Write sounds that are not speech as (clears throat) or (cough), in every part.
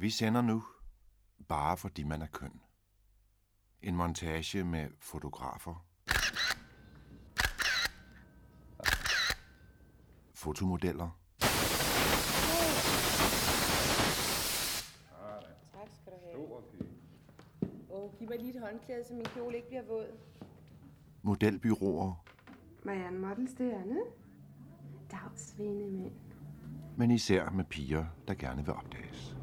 Vi sender nu bare fordi man er køn. En montage med fotografer, fotomodeller, Tak skal du have. Åh, giv mig lige et håndklæde, så min kjole ikke bliver våd. modelbyråer, Marianne Models, det er Anne. Dagsvinde mænd. men især med piger, der gerne vil opdages.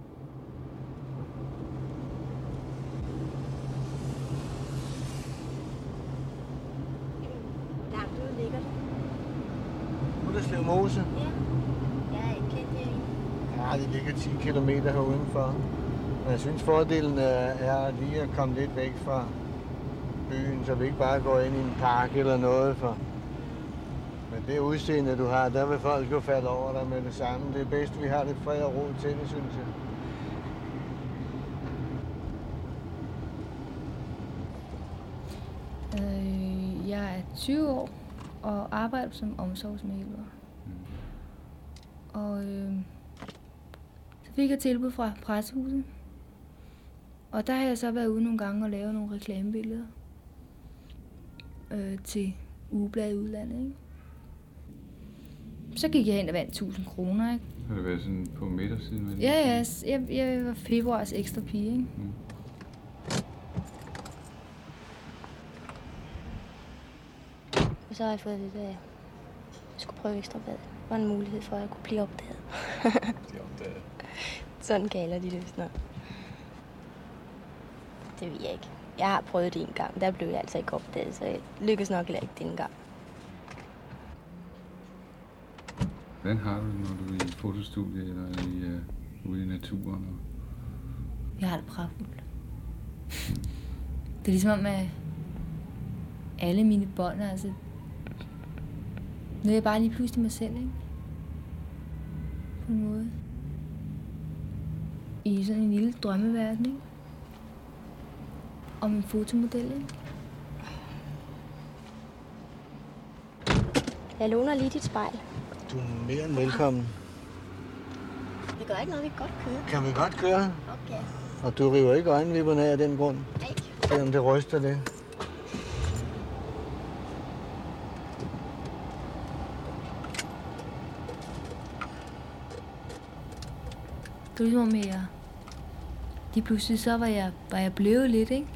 Langt ude ligger det. Udderslev Mose. Ja. Jeg er ikke. Ja, det ligger 10 km herudenfor. Men jeg synes, fordelen er, er lige at komme lidt væk fra byen, så vi ikke bare går ind i en park eller noget. For men det udseende, du har, der vil folk jo falde over dig med det samme. Det er bedst, vi har lidt fred og ro til det, synes jeg. Øh, jeg er 20 år og arbejder som omsorgsmedhjælper. Og øh, så fik jeg tilbud fra pressehuset. Og der har jeg så været ude nogle gange og lavet nogle reklamebilleder øh, til ugebladet i udlandet. Ikke? Så gik jeg hen og vandt 1000 kroner. Ikke? Har det været sådan på midtersiden? det? Ja, ja, jeg, jeg var februars ekstra pige. Ikke? Mm. Og så har jeg fået det, at jeg skulle prøve ekstra bad. Var en mulighed for, at jeg kunne blive opdaget. (laughs) Er opdaget. Sådan kalder de det snart. Det ved jeg ikke. Jeg har prøvet det en gang. Der blev jeg altså ikke opdaget, så jeg lykkedes nok heller ikke denne gang. Hvordan har du det, når du er i fotostudie eller i, uh, ude i naturen? Og... Jeg har det pragtfuldt. Det er ligesom om, at alle mine bånd, altså... Nu er jeg bare lige pludselig mig selv, ikke? På en måde. I sådan en lille drømmeverden, ikke? Om en fotomodel, ikke? Jeg låner lige dit spejl. Du er mere end velkommen. Det gør ikke noget, vi kan godt køre. Kan vi godt køre? Okay. Og du river ikke øjenvipperne af den grund, Nej. selvom det ryster lidt. Det var ligesom at jeg... Lige pludselig så var jeg, var jeg blevet lidt, ikke?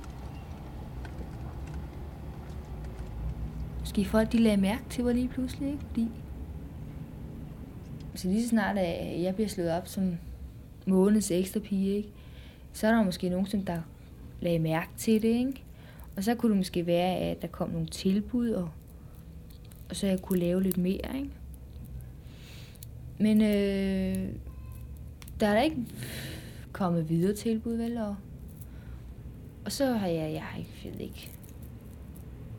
Måske folk, de lagde mærke til mig lige pludselig, ikke? Fordi... Så lige så snart, at jeg bliver slået op som månedens ekstra pige, ikke? Så er der måske nogen, som der lagde mærke til det, ikke? Og så kunne det måske være, at der kom nogle tilbud, og, og så jeg kunne lave lidt mere, ikke? Men øh, der er da ikke kommet videre tilbud, vel? Og, og så har jeg, jeg har ikke, jeg ved ikke,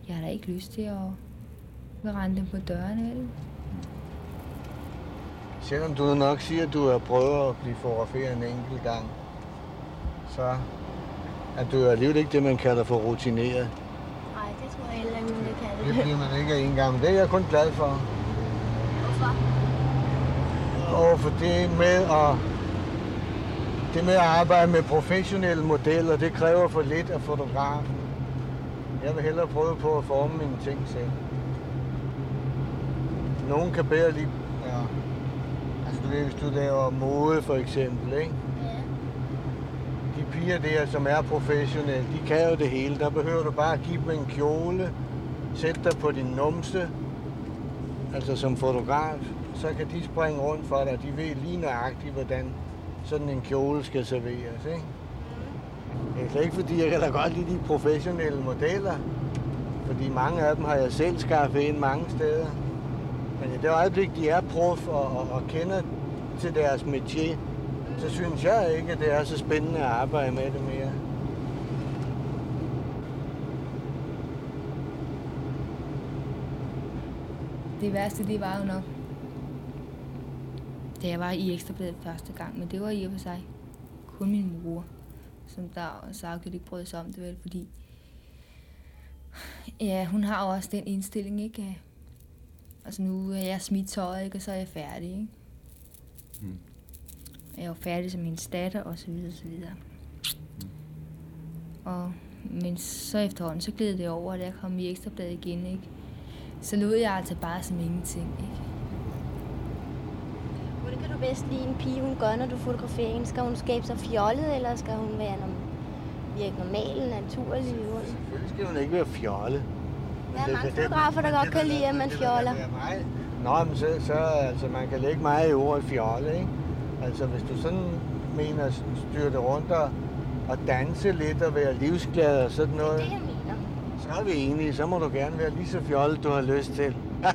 jeg har da ikke lyst til at, rende dem på dørene, vel? Selvom du nok siger, at du har prøvet at blive fotograferet en enkelt gang, så er du alligevel ikke det, man kalder for rutineret. Nej, det tror jeg heller ikke, man kan Det bliver man ikke en gang, men det er jeg kun glad for. Hvorfor? Og for det med at, det med at arbejde med professionelle modeller, det kræver for lidt af fotografen. Jeg vil hellere prøve på at forme mine ting selv. Nogen kan bedre lige... Ja. Altså du ved, hvis du laver mode for eksempel, ikke? Ja. De piger der, som er professionelle, de kan jo det hele. Der behøver du bare at give dem en kjole, sætte dig på din numse, altså som fotograf, så kan de springe rundt for dig. De ved lige nøjagtigt, hvordan sådan en kjole skal serveres. Ikke? Det er slet ikke fordi, jeg kan da godt lide de professionelle modeller, fordi mange af dem har jeg selv skaffet ind mange steder. Men i det øjeblik, de er prof og, og, og kender til deres métier, så synes jeg ikke, at det er så spændende at arbejde med det mere. Det værste, det var jo nok, da jeg var i Ekstrabladet første gang, men det var i og for sig kun min mor, som der sagt, ikke brød sig om det vel, fordi ja, hun har jo også den indstilling, ikke? Altså nu er jeg smidt tøjet, ikke? og så er jeg færdig, ikke? Mm. jeg var færdig som hendes datter, og så videre, og så videre. Og, men så efterhånden, så gled det over, da jeg kom i ekstrabladet igen, ikke? Så lød jeg altså bare som ingenting, ikke? Bedst lide en pige, hun gør, når du fotograferer hende? Skal hun skabe sig fjollet, eller skal hun være virke normal, naturlig? Selvfølgelig skal hun ikke være fjolle. Der er mange fotografer, der godt kan lide, at man fjoller. Nå, men så, så altså, man kan lægge meget i ordet fjolle, ikke? Altså, hvis du sådan mener at styrte rundt og, og danse lidt og være livsglad og sådan noget, Det er det, jeg mener. så er vi enige. Så må du gerne være lige så fjollet, du har lyst til. (laughs)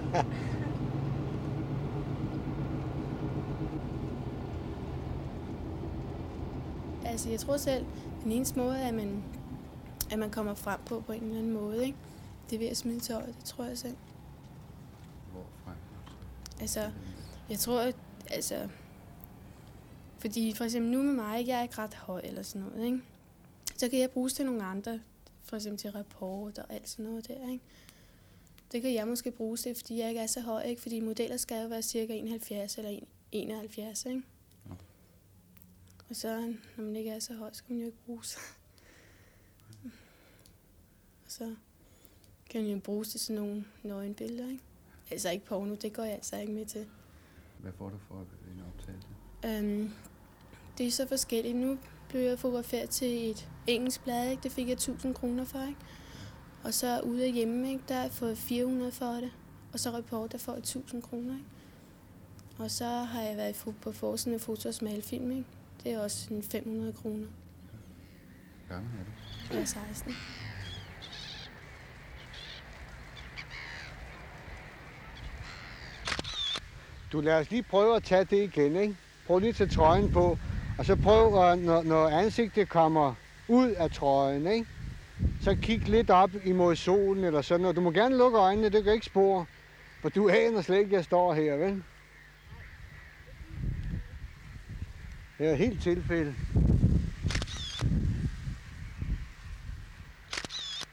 Altså, jeg tror selv, den eneste måde, at man, at man kommer frem på på en eller anden måde, ikke? det er ved at smide tøjet, det tror jeg selv. Hvorfra? Altså, jeg tror, at, altså, fordi for eksempel nu med mig, ikke? jeg er ikke ret høj eller sådan noget, ikke? så kan jeg bruges til nogle andre, for eksempel til rapport og alt sådan noget der, ikke? Det kan jeg måske bruge til, fordi jeg ikke er så høj, ikke? Fordi modeller skal jo være cirka 71 eller 71, ikke? Og så, når man ikke er så høj, så kan man jo ikke bruges. Og så kan man jo bruges til sådan nogle nøgenbilleder, ikke? Altså ikke porno, det går jeg altså ikke med til. Hvad får du for en optagelse? Øhm, det er så forskelligt. Nu blev jeg fotograferet til et engelsk blad, ikke? det fik jeg 1000 kroner for. Ikke? Og så ude af hjemme, ikke? der har jeg fået 400 for det. Og så report, der får jeg 1000 kroner. Ikke? Og så har jeg været på forsiden af foto- og smalfilm. Ikke? Det er også sådan 500 kroner. Gammel er du? Jeg er 16. Du lad os lige prøve at tage det igen, ikke? Prøv lige at tage trøjen på, og så prøv, at, når, når ansigtet kommer ud af trøjen, ikke? Så kig lidt op imod solen eller sådan noget. Du må gerne lukke øjnene, det kan ikke spore. For du aner slet ikke, at jeg står her, vel? Det er helt tilfælde.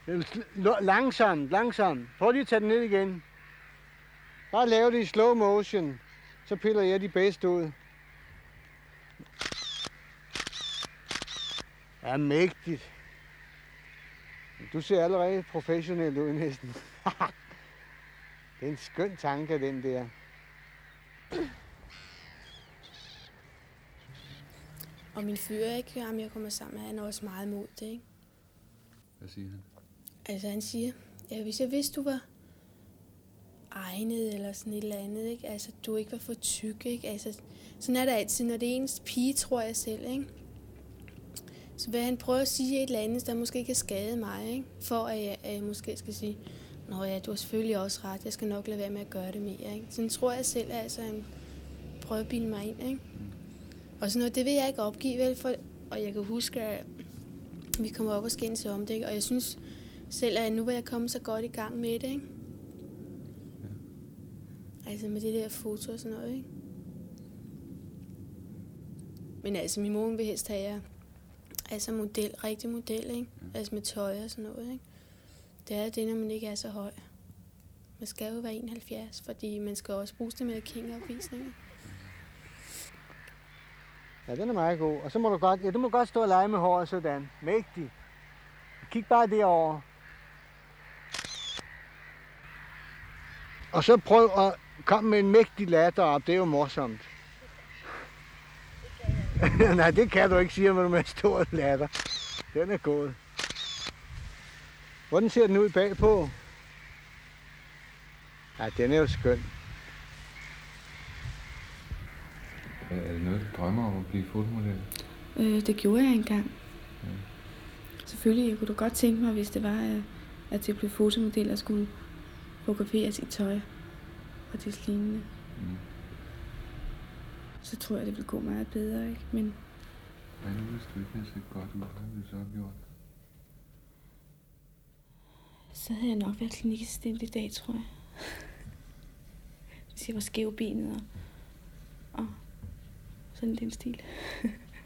Er Langsomt, langsomt. Prøv lige at tage den ned igen. Bare lave det i slow motion. Så piller jeg de bedste ud. Ja, mægtigt. Du ser allerede professionel ud næsten. (laughs) det er en skøn tanke, den der. Og min fyr, ikke, ham jeg kommer sammen med, han er også meget imod det. Ikke? Hvad siger han? Altså han siger, ja, hvis jeg vidste, du var egnet eller sådan et eller andet, ikke? Altså, du ikke var for tyk, ikke? Altså, sådan er det altid, når det er ens pige, tror jeg selv, ikke? Så vil han prøve at sige et eller andet, der måske kan skade mig, ikke? For at jeg, at jeg måske skal sige, Nå ja, du har selvfølgelig også ret, jeg skal nok lade være med at gøre det mere, ikke? Sådan tror jeg selv, altså, han prøver at bilde mig ind, ikke? Og sådan noget, det vil jeg ikke opgive, vel? For, og jeg kan huske, at vi kommer op og skændes om det, ikke? Og jeg synes selv, at nu var jeg kommet så godt i gang med det, ikke? Altså med det der foto og sådan noget, ikke? Men altså, min mor vil helst have jer altså model, rigtig model, ikke? Altså med tøj og sådan noget, ikke? Det er det, når man ikke er så høj. Man skal jo være 71, fordi man skal også bruge det med kingopvisninger. Ja, den er meget god. Og så må du godt, ja, du må godt stå og lege med håret sådan. Mægtig. Kig bare derover. Og så prøv at komme med en mægtig latter op. Det er jo morsomt. (laughs) Nej, det kan du ikke, sige, man med en stor latter. Den er god. Hvordan ser den ud bagpå? Ja, den er jo skøn. Er det noget, du drømmer om at blive fotomodel? Øh, det gjorde jeg engang. Selvfølgelig, jeg kunne da godt tænke mig, hvis det var, øh, at jeg blev fotomodel og skulle fotograferes i tøj og det lignende. Mm. Så tror jeg, det ville gå meget bedre, ikke? Men Hvad nu, hvis du ikke havde set godt ud? Hvad havde du så gjort? så havde jeg nok været klinikassistent i dag, tror jeg. (laughs) Hvis jeg var skævbenet og sådan den stil.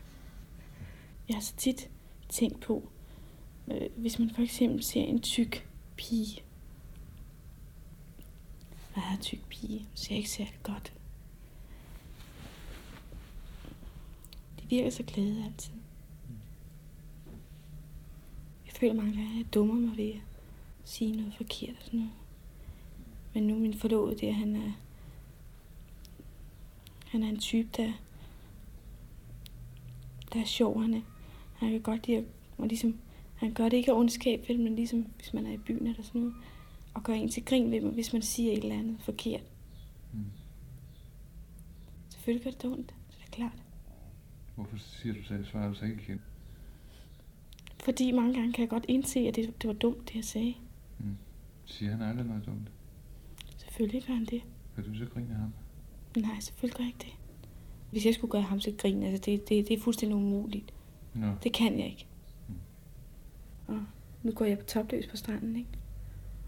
(laughs) jeg har så tit tænkt på, øh, hvis man for eksempel ser en tyk pige. Meget tyk pige, ser ikke særlig godt. De virker så glade altid. Jeg føler mange gange, at jeg dummer mig ved at sige noget forkert og sådan noget. Men nu min forlovede der, han er, han er en type, der, der er sjov. Han, er, han kan godt lide at, og ligesom, han gør det ikke af ondskab, vel, men ligesom hvis man er i byen eller sådan noget, og gør en til grin ved mig, hvis man siger et eller andet forkert. Mm. Selvfølgelig gør det da ondt, det er klart. Hvorfor siger du så, svarer du så ikke igen? Fordi mange gange kan jeg godt indse, at det, det var dumt, det jeg sagde. Mm. Siger han aldrig noget dumt? Selvfølgelig gør han det. Kan du så grine af ham? Nej, selvfølgelig gør jeg ikke det. Hvis jeg skulle gøre ham til grin, altså det, det, det er fuldstændig umuligt. Nå. Det kan jeg ikke. Og nu går jeg på topløs på stranden, ikke?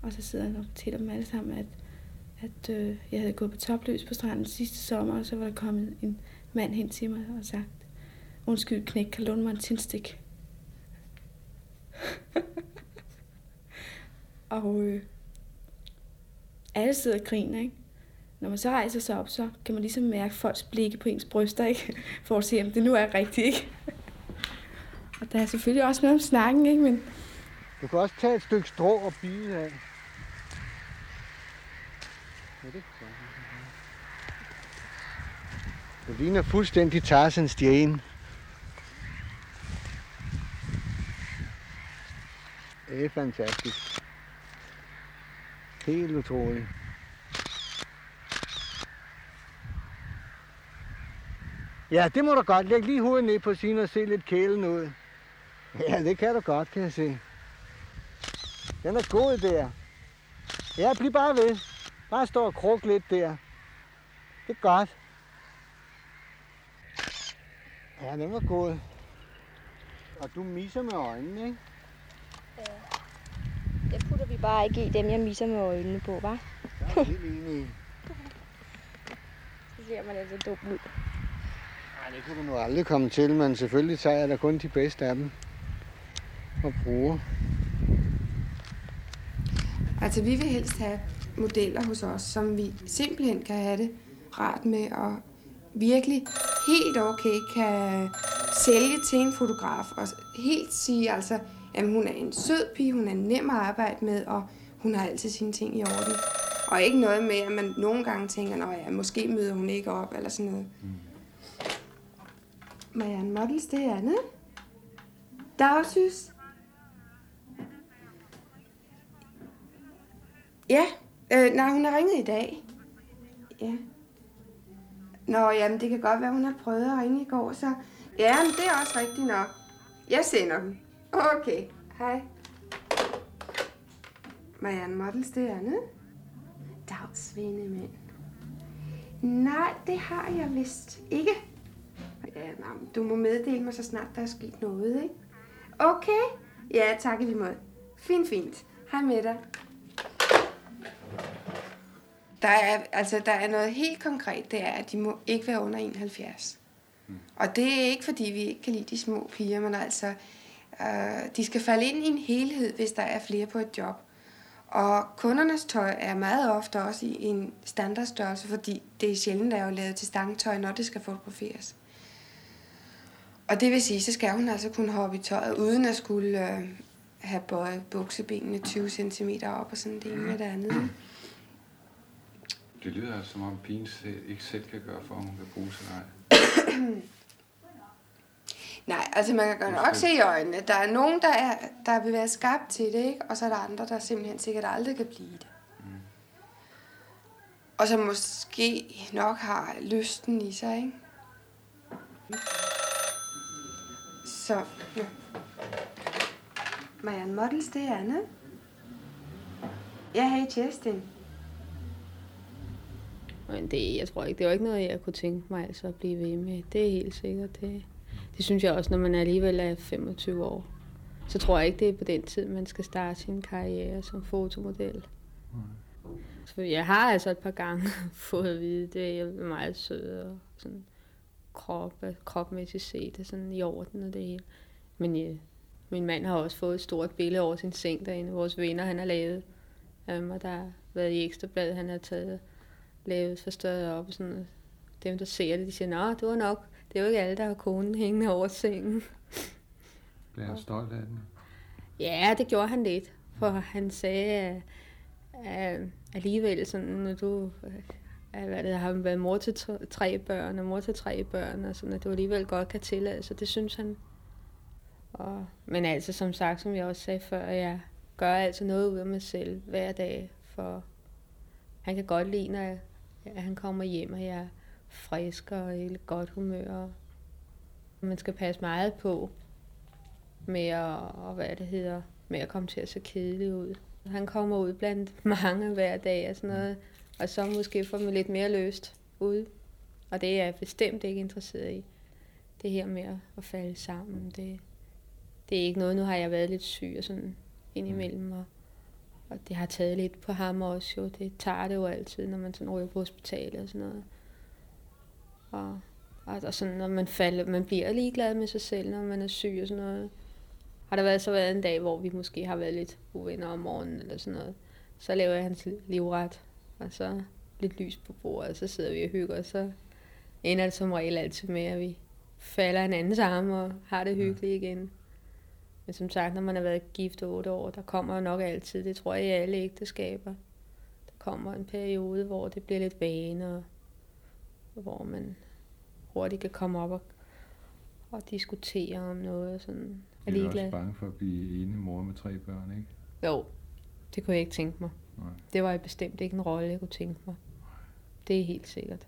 Og så sidder jeg og fortæller dem alle sammen, at, at øh, jeg havde gået på topløs på stranden sidste sommer, og så var der kommet en mand hen til mig og sagt, undskyld knæk, kan låne mig en tændstik? (laughs) og øh, alle sidder og griner, ikke? Når man så rejser sig op, så kan man ligesom mærke folks blikke på ens bryster, ikke? (laughs) For at se, om det nu er rigtigt, ikke? og der er selvfølgelig også noget om snakken, ikke? Men Du kan også tage et stykke strå og bide af. Ja, det Du ligner fuldstændig Tarzans stjerne. Det er fantastisk. Helt utroligt. Ja, det må du godt. Læg lige hovedet ned på siden og se lidt kælen ud. Ja, det kan du godt, kan jeg se. Den er god der. Ja, bliv bare ved. Bare stå og kruk lidt der. Det er godt. Ja, den var god. Og du misser med øjnene, ikke? Det putter vi bare ikke i dem, jeg misser med øjnene på, hva'? Jeg er helt enig. (laughs) Så ser man altså dum ud. Nej, det kunne du nu aldrig komme til, men selvfølgelig tager jeg da kun de bedste af dem. Og bruger. Altså, vi vil helst have modeller hos os, som vi simpelthen kan have det rart med, og virkelig helt okay kan sælge til en fotograf, og helt sige, altså, at hun er en sød pige, hun er nem at arbejde med, og hun har altid sine ting i orden. Og ikke noget med, at man nogle gange tænker, at ja, måske møder hun ikke op, eller sådan noget. Mm. Marianne Models, det er Anne. Dagsys. Ja, øh, nej, hun har ringet i dag. Ja. Nå, jamen, det kan godt være, hun har prøvet at ringe i går, så... Ja, men det er også rigtigt nok. Jeg sender dem. Okay, hej. Marianne Models, det er Anne. Dagsvindemænd. Nej, det har jeg vist ikke. Ja, nej, du må meddele mig, så snart der er sket noget, ikke? Okay. Ja, tak i lige måde. Fint, fint. Hej med dig. Der er, altså, der er noget helt konkret, det er, at de må ikke være under 71. Mm. Og det er ikke, fordi vi ikke kan lide de små piger, men altså, øh, de skal falde ind i en helhed, hvis der er flere på et job. Og kundernes tøj er meget ofte også i en standardstørrelse, fordi det er sjældent, der er jo lavet til stangtøj, når det skal fotograferes. Og det vil sige, så skal hun altså kunne hoppe i tøjet, uden at skulle øh, have bøjet buksebenene 20 cm op og sådan det ene med det andet. (clears throat) Det lyder altså, som om pigen ikke selv kan gøre for, om hun kan bruge sig nej. (clears throat) Nej, altså man kan godt nok se i øjnene. Der er nogen, der, er, der vil være skabt til det, ikke? og så er der andre, der simpelthen sikkert aldrig kan blive det. Mm. Og som måske nok har lysten i sig, ikke? Så, ja. Marianne Models, det er Anne. Ja, hej Justin. Men det, jeg tror ikke, det var ikke noget, jeg kunne tænke mig altså at blive ved med. Det er helt sikkert. Det, det synes jeg også, når man alligevel er 25 år. Så tror jeg ikke, det er på den tid, man skal starte sin karriere som fotomodel. Så jeg har altså et par gange (laughs) fået at vide, det er jeg er meget sød og sådan krop, kropmæssigt set er sådan i orden og det hele. Men ja, min mand har også fået et stort billede over sin seng derinde. Vores venner, han har lavet. Um, og der har været i ekstrabladet, han har taget lavet forstørret op. Og sådan, dem, der ser det, de siger, at det var nok Det er jo ikke alle, der har konen hængende over sengen. Blev han stolt af den? Ja, det gjorde han lidt. For han sagde, at, at alligevel sådan, når du jeg har været mor til tre- børn, og mor til tre børn, og sådan, at du alligevel godt kan tillade sig. Det synes han. Og, men altså, som sagt, som jeg også sagde før, jeg gør altså noget ud af mig selv hver dag, for han kan godt lide, når jeg, at han kommer hjem, og jeg er frisk og i godt humør. Og man skal passe meget på med at, og hvad det hedder, med at komme til at se kedelig ud. Han kommer ud blandt mange hver dag og sådan noget, og så måske får man lidt mere løst ud. Og det er jeg bestemt ikke interesseret i. Det her med at- at falde sammen, det, det er ikke noget. Nu har jeg været lidt syg og sådan indimellem, og, og det har taget lidt på ham også jo. Det tager det jo altid, når man sådan ryger på hospitalet og sådan noget. Og, og, og sådan, når man falder, man bliver ligeglad med sig selv, når man er syg og sådan noget. Har der været så været en dag, hvor vi måske har været lidt uvenner om morgenen eller sådan noget, så laver jeg hans livret, og så lidt lys på bordet, og så sidder vi og hygger, og så ender det som regel altid med, at vi falder hinandens arme og har det hyggeligt igen. Men som sagt, når man har været gift otte år, der kommer jo nok altid, det tror jeg i alle ægteskaber, der kommer en periode, hvor det bliver lidt vane, og hvor man hurtigt kan komme op og, og diskutere om noget. og Sådan. Er er også bange for at blive ene mor med tre børn, ikke? Jo, det kunne jeg ikke tænke mig. Nej. Det var bestemt ikke en rolle, jeg kunne tænke mig. Det er helt sikkert.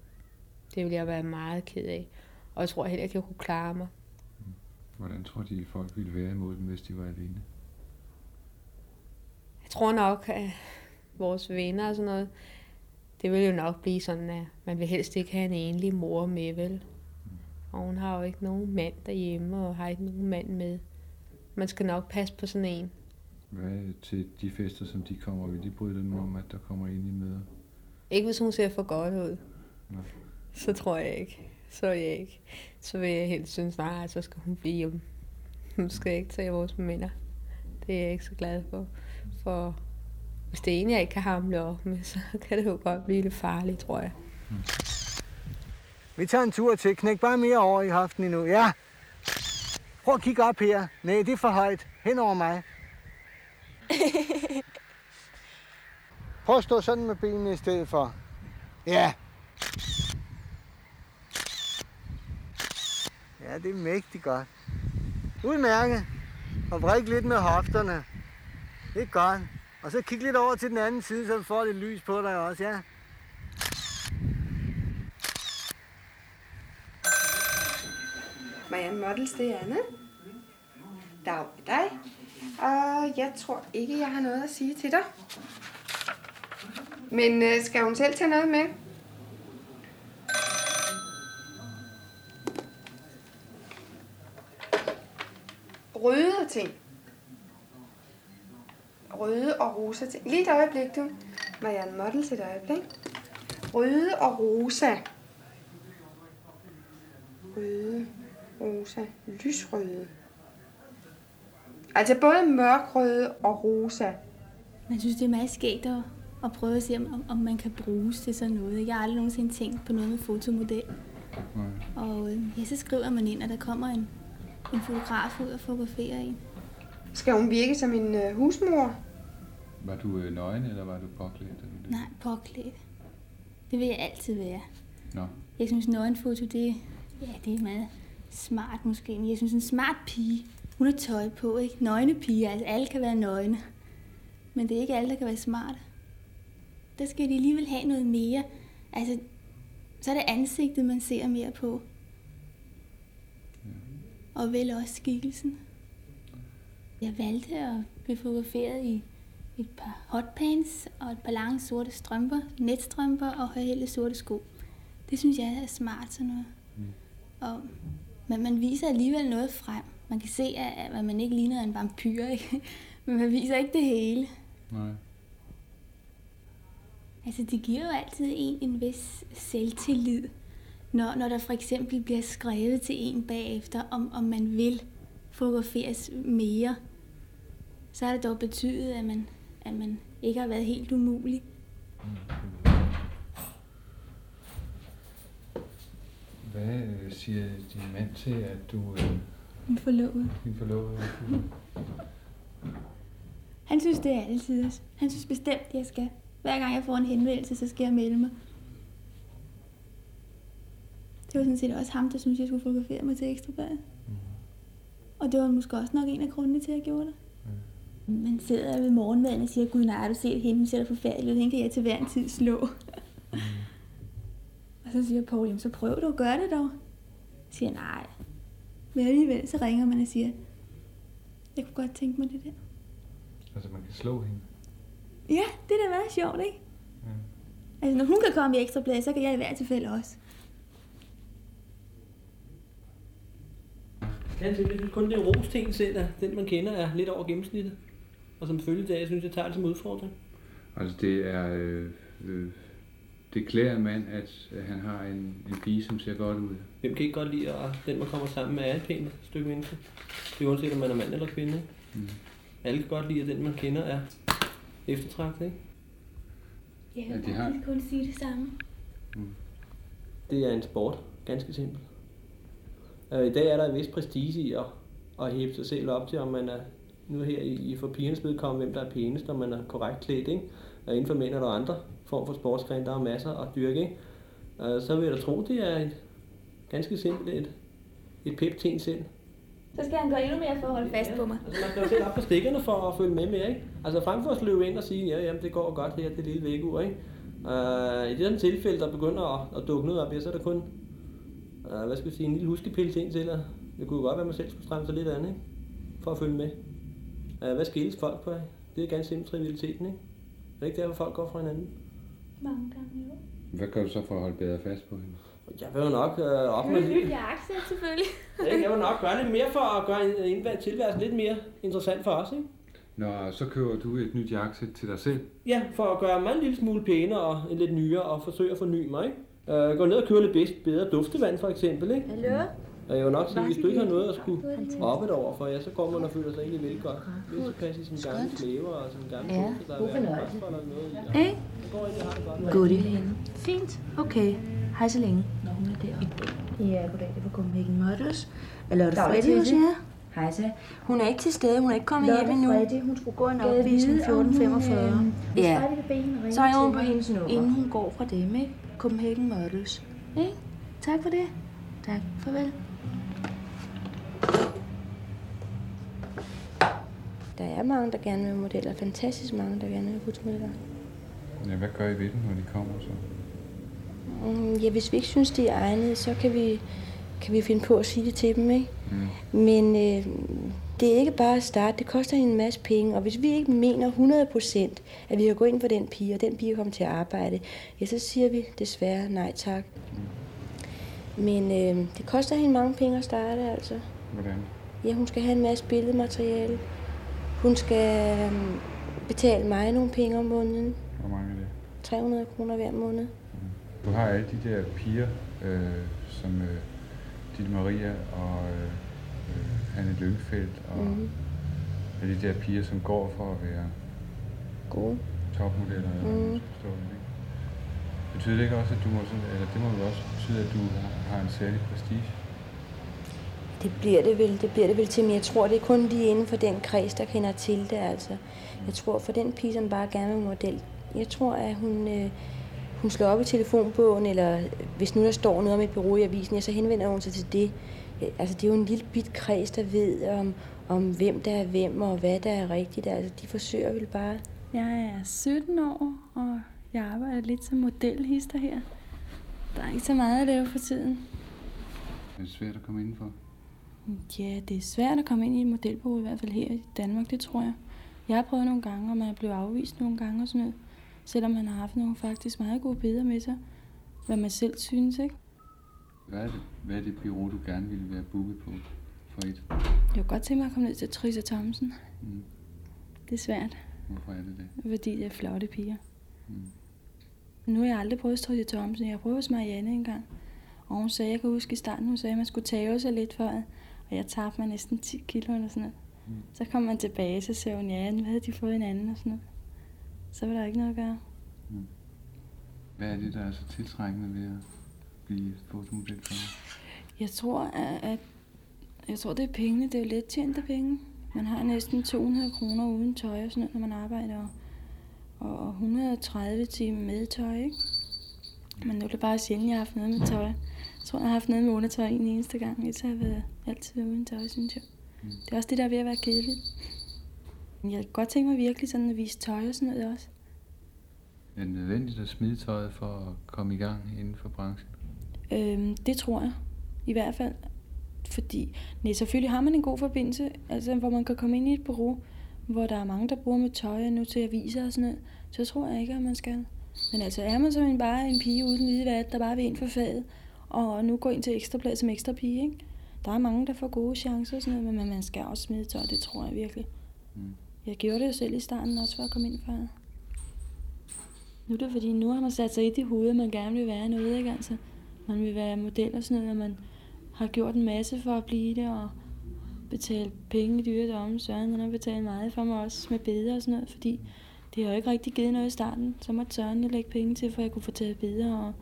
Det ville jeg være meget ked af. Og jeg tror heller ikke, jeg kunne klare mig. Hvordan tror de, folk ville være imod dem, hvis de var alene? Jeg tror nok, at vores venner og sådan noget, det vil jo nok blive sådan, at man vil helst ikke have en enlig mor med, vel? Og hun har jo ikke nogen mand derhjemme, og har ikke nogen mand med. Man skal nok passe på sådan en. Hvad til de fester, som de kommer, vil de bryde dem om, at der kommer ind i møder? Ikke hvis hun ser for godt ud. Nej. Så tror jeg ikke. Så er jeg ikke. Så vil jeg helst synes, nej, så skal hun blive hjemme. Hun skal ikke tage vores minder. Det er jeg ikke så glad for. For hvis det er en, jeg ikke kan hamle op med, (laughs) så kan det jo godt blive lidt farligt, tror jeg. Vi tager en tur til. Knæk bare mere over i hoften endnu. Ja. Prøv at kigge op her. Nej, det er for højt. Hen over mig. (laughs) Prøv at stå sådan med benene i stedet for. Ja. Ja, det er mægtigt godt. Udmærket. Og brik lidt med hofterne. Det er godt. Og så kig lidt over til den anden side, så du får lidt lys på dig også, ja. Marianne Models, det er Anna. Dag med dig. Og jeg tror ikke, jeg har noget at sige til dig. Men øh, skal hun selv tage noget med? Røde ting. Røde og rosa ting. Lige et øjeblik, du. Marianne Models et øjeblik. Røde og rosa. Røde, rosa, lysrøde. Altså både mørkrøde og rosa. Man synes, det er meget skægt at, at prøve at se, om, om man kan bruges til sådan noget. Jeg har aldrig nogensinde tænkt på noget med fotomodel. Nej. Og øh, ja, så skriver man ind, at der kommer en, en fotograf ud og fotograferer en. Skal hun virke som en øh, husmor? Var du øh, nøgen, eller var du påklædt? Eller? Nej, påklædt. Det vil jeg altid være. Nå, Jeg synes, nøgenfoto, det, ja, det er meget smart måske. Men jeg synes, en smart pige, hun har tøj på, ikke? Nøgne piger, altså alle kan være nøgne. Men det er ikke alle, der kan være smarte. Der skal de alligevel have noget mere. Altså, så er det ansigtet, man ser mere på. Og vel også skikkelsen. Jeg valgte at blive fotograferet i et par hotpants og et par lange sorte strømper, netstrømper og højhældte sorte sko. Det synes jeg er smart sådan noget. Mm. Og, men man viser alligevel noget frem. Man kan se, at, man ikke ligner en vampyr, ikke? (laughs) men man viser ikke det hele. nej. Altså, det giver jo altid en en vis selvtillid, når, når der for eksempel bliver skrevet til en bagefter, om, om man vil fotograferes mere. Så har det dog betydet, at man, at man ikke har været helt umulig. Hvad Hvad øh, siger din mand til, at du... Øh, Min forlovede. din forlovede... (laughs) Han synes, det er altid. Han synes bestemt, jeg skal. Hver gang jeg får en henvendelse, så skal jeg melde mig. Det var sådan set også ham, der synes, jeg skulle fotografere mig til Ekstrabladet. Og det var måske også nok en af grundene til, at jeg gjorde det. Man sidder ved morgenmaden og siger, gud nej, du set hende, hun ser forfærdelig ud, hende kan jeg til hver en tid slå. (laughs) og så siger Paul, så prøv du at gøre det dog. Jeg siger nej. Men alligevel så ringer man og siger, jeg kunne godt tænke mig det der. Altså, man kan slå hende. Ja, det er da meget sjovt, ikke? Ja. Altså, når hun kan komme i ekstra blad, så kan jeg i hvert tilfælde også. Ja, det er kun det ros-ting selv, at den man kender er lidt over gennemsnittet. Og som følge af, jeg synes, jeg tager det som udfordring. Altså, det er... Øh, øh, det klæder en mand, at han har en, en pige, som ser godt ud. Hvem kan ikke godt lide, at den man kommer sammen med er et pænt stykke menneske? Det er uanset, om man er mand eller kvinde. Mm. Alle kan godt lide, at den man kender er eftertragtet. Ikke? Jeg Ja, de har- kun sige det samme. Det er en sport, ganske simpelt. Øh, I dag er der en vis prestige i at, at hæve sig selv op til, om man er nu her i, i for pigernes vedkommende, hvem der er pænest, når man er korrekt klædt. Ikke? Og inden for mænd er der andre form for sportsgren, der er masser at dyrke. Ikke? Øh, Så vil jeg da tro, det er et ganske simpelt et, et pep til en selv. Så skal han gøre endnu mere for at holde fast på mig. Altså, man skal jo (laughs) selv op på stikkerne for at følge med med, ikke? Altså frem for at løbe ind og sige, ja, jamen, det går godt her, det lille vægur, ikke? Uh, I det her tilfælde, der begynder at, at dukke noget op, ja, så er der kun, uh, hvad skal vi sige, en lille huskepille til en til, og det kunne jo godt være, at man selv skulle stramme sig lidt andet, ikke? For at følge med. Uh, hvad skilles folk på? Det er ganske simpelt trivialiteten, ikke? Det er ikke derfor, folk går fra hinanden. Mange gange jo. Hvad gør du så for at holde bedre fast på hende? Jeg vil jo nok uh, op med lidt, Jeg aktier selvfølgelig. (laughs) Jeg vil nok gøre lidt mere for at gøre en, en tilværelse lidt mere interessant for os, ikke? Nå, så køber du et nyt jakkesæt til dig selv. Ja, for at gøre mig en lille smule pænere og lidt nyere og forsøge at forny mig. Ikke? Uh, gå ned og købe lidt bedst, bedre duftevand for eksempel. Ikke? Hallo? Og jeg vil nok sige, hvis du ikke har noget at skulle op et over for, ja, så går man og føler sig egentlig vel godt. Hvis så passe i sin gamle klæver og sin gamle Ja, bukser, der er eller noget i. Hey. Det godt. Goodie. Fint. Okay. Hej så længe. Nå, hun er deroppe. Ja, goddag. Det var Copenhagen Models. Eller er det Freddy hos jer? Hej så. Hun er ikke til stede. Hun er ikke kommet Lotte hjem endnu. Freddy, hun skulle gå en opvisning vide, om hun, 1445. øh, Hvis Ja. Så er hun på hendes hende, nummer. inden hun går fra dem, ikke? Copenhagen Models. Ikke? Tak for det. Tak. Farvel. Er mange, der gerne vil modeller. Fantastisk mange, der gerne vil fotomodeller. Ja, hvad gør I ved dem, når de kommer så? Mm, Ja, hvis vi ikke synes, de er egnede, så kan vi, kan vi finde på at sige det til dem, ikke? Mm. Men øh, det er ikke bare at starte. Det koster en masse penge. Og hvis vi ikke mener 100% at vi kan gå ind for den pige, og den pige kommer til at arbejde, ja, så siger vi desværre nej tak. Men øh, det koster hende mange penge at starte, altså. Hvordan? Ja, hun skal have en masse billedmateriale. Hun skal øh, betale mig nogle penge om måneden. Hvor mange er det? 300 kroner hver måned. Du har alle de der piger, øh, som øh, Ditte Maria og øh, øh, Anne Lyngfeldt og Mhm. mm. alle de der piger, som går for at være Gode. topmodeller, eller mm. Mhm. det, ikke? Betyder det ikke også, at du må, sådan- eller det må jo også betyde, at du har en særlig prestige? Det bliver det vel, det bliver det vel til, men jeg tror, det er kun lige inden for den kreds, der kender til det, altså. Jeg tror, for den pige, som bare gerne vil model, jeg tror, at hun, øh, hun slår op i telefonbogen, eller hvis nu der står noget om et bureau i avisen, ja, så henvender hun sig til det. Altså, det er jo en lille bit kreds, der ved om, om hvem der er hvem, og hvad der er rigtigt. Altså, de forsøger vel bare. Jeg er 17 år, og jeg arbejder lidt som modelhister her. Der er ikke så meget at lave for tiden. Er det svært at komme indenfor? Ja, det er svært at komme ind i et modelbureau, i hvert fald her i Danmark, det tror jeg. Jeg har prøvet nogle gange, og man er blevet afvist nogle gange og sådan noget. Selvom man har haft nogle faktisk meget gode billeder med sig. Hvad man selv synes, ikke? Hvad er det, hvad er det bureau, du gerne ville være booket på for et? Jeg kunne godt tænke mig at komme ned til Trisse Thomsen. Mm. Det er svært, Hvorfor er det det? fordi det er flotte piger. Mm. Nu har jeg aldrig prøvet Trisse Thomsen. Jeg har prøvet hos Marianne engang. Og hun sagde, jeg kan huske i starten, hun sagde, at man skulle tage sig lidt for det. Og jeg tabte mig næsten 10 kilo eller sådan noget. Mm. Så kom man tilbage, så sagde hun, ja, nu havde de fået en anden og sådan noget. Så var der ikke noget at gøre. Hvad er det, der er så tiltrækkende ved at blive fotomodel for? Jeg tror, at, at jeg tror, det er pengene. Det er jo let tjente penge. Man har næsten 200 kroner uden tøj og sådan noget, når man arbejder. Og, og 130 timer med tøj, ikke? Men nu er det bare sjældent, jeg har haft noget med tøj. Jeg tror, jeg har haft noget med undertøj en eneste gang. Ellers har jeg været altid uden tøj, synes jeg. Det er også det, der er ved at være kedeligt. Jeg kan godt tænke mig virkelig sådan at vise tøj og sådan noget også. Er det nødvendigt at smide tøjet for at komme i gang inden for branchen? Øhm, det tror jeg. I hvert fald. Fordi, nej, selvfølgelig har man en god forbindelse, altså hvor man kan komme ind i et bureau, hvor der er mange, der bruger med tøj og nu til aviser og sådan noget, så tror jeg ikke, at man skal. Men altså er man så en, bare en pige uden hvide vat, der bare vil ind for faget, og nu går ind til ekstrablad som ekstra pige, ikke? Der er mange, der får gode chancer og sådan noget, men man skal også smide tøj, det tror jeg virkelig. Mm. Jeg gjorde det jo selv i starten også for at komme ind for det. Nu er det fordi, nu har man sat sig i det hoved, at man gerne vil være noget, ikke altså? Man vil være model og sådan noget, og man har gjort en masse for at blive det, og betalt penge i dyredomme. Søren han har betalt meget for mig også med billeder og sådan noget, fordi det har jo ikke rigtig givet noget i starten. Så måtte Søren lægge penge til, for at jeg kunne få taget billeder, og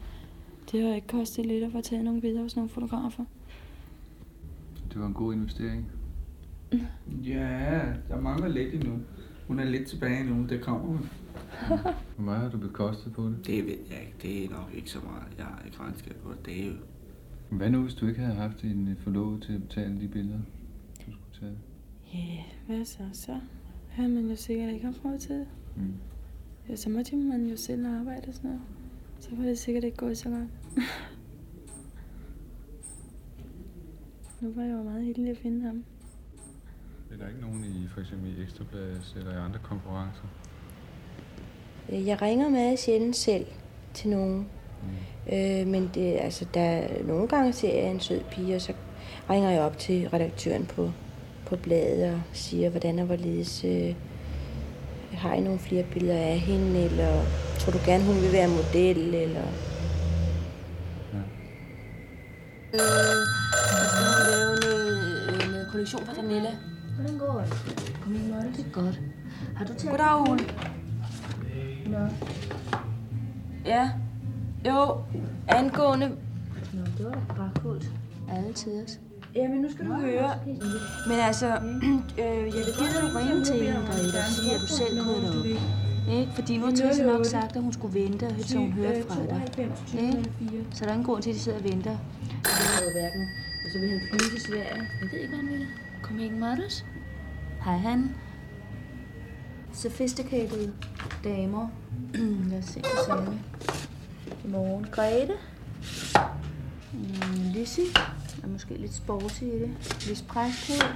det har jo ikke kostet lidt at få taget nogle billeder hos nogle fotografer. Det var en god investering. (laughs) Ja, der mangler lidt endnu. Hun er lidt tilbage nu, det kommer hun. (laughs) Hvor meget har du bekostet på det? Det ved jeg ikke. Det er nok ikke så meget. Jeg har ikke regnskab på det. Det er jo... Hvad nu, hvis du ikke havde haft en forlovet til at betale de billeder, du skulle tage? Ja, hvad så? Så havde man jo sikkert ikke haft råd til det. Mm. Ja, så måtte man jo selv arbejde og sådan noget. Så var det sikkert ikke gået så godt. Nu var jeg jo meget heldig at finde ham. Er der ikke nogen i for eksempel i Ekstrabladet eller i andre konkurrencer? Øh, Jeg ringer meget sjældent selv til nogen. Mm. Øh, men det, altså, der, nogle gange ser jeg en sød pige, og så ringer jeg op til redaktøren på, på bladet og siger, hvordan og hvorledes øh, har I nogle flere billeder af hende, eller tror du gerne, hun vil være model, eller... Øh, jeg skal nu lave noget, øh, noget kollektion for Daniela. Hvordan går det? Kom i Lotte. Det er godt. Har du tænkt... Goddag, Ole. Nå. Ja. Jo, angående... Nå, det var da bare kult. Alle tiders. Jamen, nu skal du høre. Men altså, øh, jeg vil gerne ringe til en, Brita, og sige, at du selv kunne det op? Ikke? Fordi nu har Tisse nok sagt, at hun skulle vente, til hun hørte fra dig. Ikke? Så der er ingen grund til, at de sidder og venter. Det er hverken. Og så vil han flyve til Sverige. Jeg ved ikke, hvad han vil. Copenhagen Models. Hej han. Sophisticated damer. (clears throat) Lad os se, hvad vi. Godmorgen. Grete. Mm, Lizzie. Er måske lidt sporty i det. Lis Præsthed.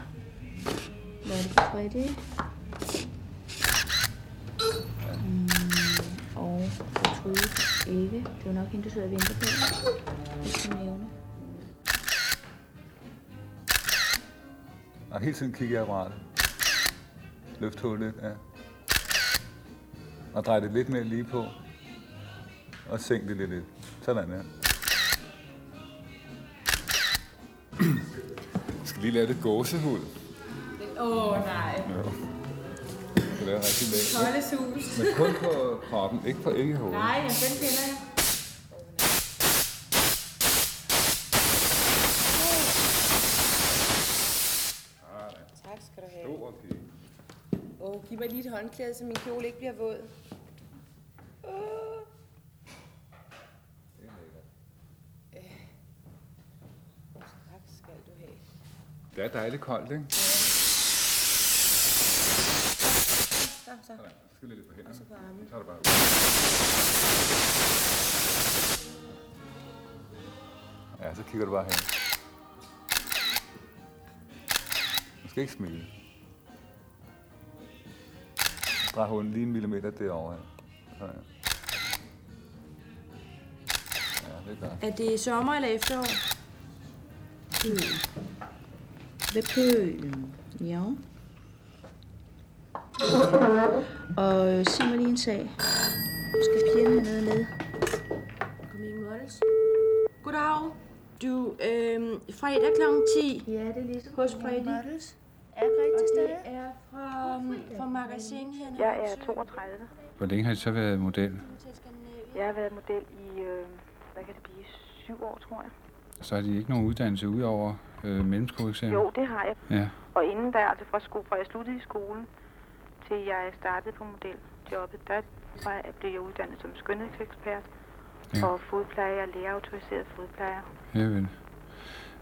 Lotte på Freddy. Mm, og Gertrude ikke. Det er nok hende, du sidder og venter på. Og hele tiden kigger jeg apparatet. Løft hullet, ja. Og drej det lidt mere lige på. Og sænk det lidt lidt. Sådan der. Jeg skal lige lave det gåsehud. Åh, oh, nej. Jo. Det er rigtig lækkert. Tolleshus. Men kun på kroppen, ikke på æggehovedet. Nej, ja, den kender jeg. Tak skal du have. Stor pige. Åh, giv mig lige et håndklæde, så min kjole ikke bliver våd. Åh. Øh. Tak skal du have. Det er dejligt koldt, ikke? Så, så. Sådan. Så skal lidt på hænderne. Og så på armen. Så tager du bare Ja, så kigger du bare hen. Du skal ikke smile. Drej hunden lige en millimeter derovre. her. Sådan. Ja, det er godt. Er det sommer eller efterår? Ved pølen. Ja. Og øh, sig mig lige en sag. Skal pigerne have noget med? Copenhagen Models. Goddag. Du, øh, fredag kl. 10. Ja, det er lige Hos Freddy. Models. Er Grete til stede? Det er fra, fra magasin her. Jeg er 32. Hvor længe har I så været model? Jeg har været model i, øh, hvad kan det blive, syv år, tror jeg. Så har de ikke nogen uddannelse ud over øh, mellemskoleeksamen? Jo, det har jeg. Ja. Og inden der, altså fra, sko- fra jeg sluttede i skolen, til jeg startede på modeljobbet, der var blev jeg uddannet som skønhedsekspert Ja. og fodplejer, lægeautoriseret fodplejer. Ja, vel.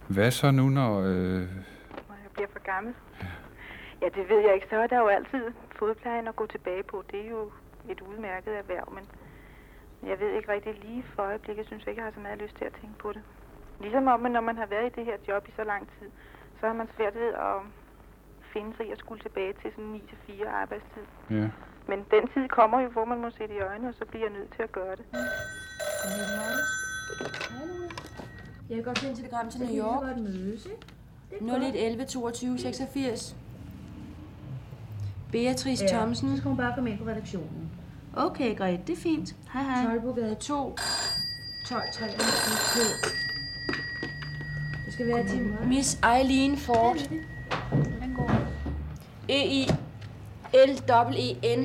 Hvad så nu, når... Øh, Når jeg bliver for gammel. Ja, det ved jeg ikke. Så er der jo altid fodplejen at gå tilbage på. Det er jo et udmærket erhverv, men jeg ved ikke rigtig lige for øjeblikket, synes jeg ikke, jeg har så meget lyst til at tænke på det. Ligesom om, at når man har været i det her job i så lang tid, så har man svært ved at finde sig i at skulle tilbage til sådan 9-4 arbejdstid. ja. Men den tid kommer jo, hvor man må se det i øjnene, og så bliver jeg nødt til at gøre det. Jeg kan godt finde telegram til New York. godt mødes, ikke? 0111 22 86. Beatrice Ja, Thomsen. Så skal hun bare komme ind på redaktionen. Okay, Grete, det er fint. Hej, hej. Tolbogade 2. 12 23 Det skal være til Miss Eileen Ford. Går E-I l e n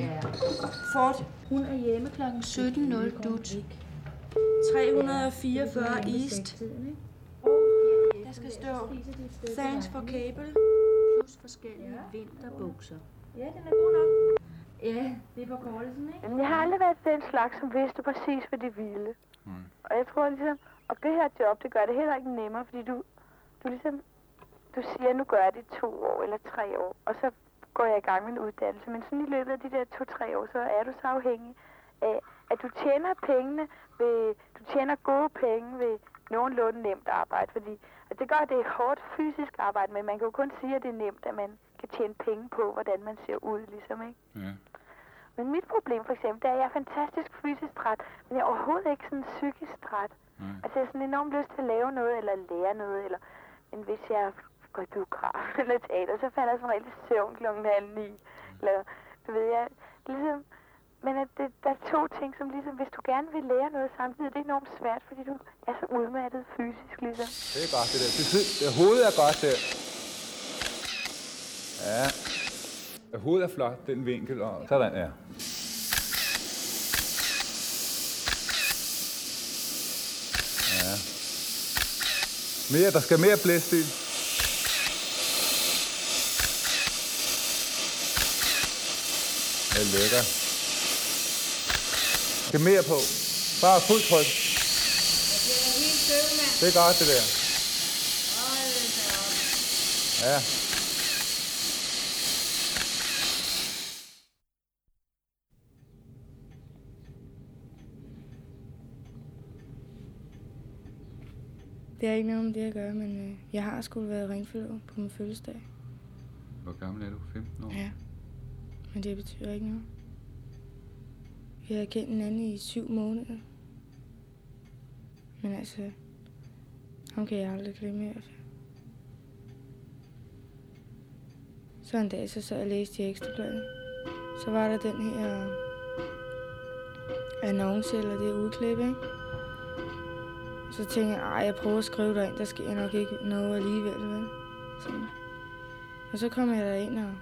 Ford. Hun er hjemme kl. 17.00 dut. 344 East. Der skal stå, thanks for cable. Plus forskellige vinterbukser. Ja, den er god nok. Ja, det er forkortelsen, ikke? Jamen, jeg har aldrig været den slags, som vidste præcis, hvad de ville. Mm. Og jeg tror ligesom, at det her job, det gør det heller ikke nemmere, fordi du, du ligesom, du siger, nu gør jeg det i to år eller tre år, og så går jeg i gang med en uddannelse. Men sådan i løbet af de der to-tre år, så er du så afhængig af, at du tjener pengene ved, du tjener gode penge ved nogenlunde nemt arbejde, fordi at det gør, at det er hårdt fysisk arbejde, men man kan jo kun sige, at det er nemt, at man kan tjene penge på, hvordan man ser ud, ligesom, ikke? Ja. Men mit problem for eksempel, det er, at jeg er fantastisk fysisk træt, men jeg er overhovedet ikke sådan psykisk træt. Nej. Altså jeg har sådan enormt lyst til at lave noget, eller lære noget, eller men hvis jeg går i biograf eller teater, så falder jeg som regel i søvn klokken halv ni. Eller, du ved jeg, ligesom, men at det, der er to ting, som ligesom, hvis du gerne vil lære noget samtidig, det er enormt svært, fordi du er så udmattet fysisk, ligesom. Det er godt, det der. Det, det hovedet er godt der. Ja. Hovedet er flot, den vinkel. Og sådan, ja. Ja. Mere, der skal mere blæst i. Det er lækker. Skal mere på. Bare fuld tryk. Det er godt, det der. Ja. Det har ikke noget med det at gøre, men øh, jeg har sgu været ringfølger på min fødselsdag. Hvor gammel er du? 15 år? Ja. Men det betyder ikke noget. Vi har kendt hinanden i syv måneder. Men altså, ham kan jeg aldrig glemme i hvert fald. Så en dag, så sad jeg og læste i Ekstrabladet. Så var der den her annonce, eller det udklip, ikke? Så tænkte jeg, ej, jeg prøver at skrive derind, der sker nok ikke noget alligevel, vel? Så. Og så kom jeg derind, og,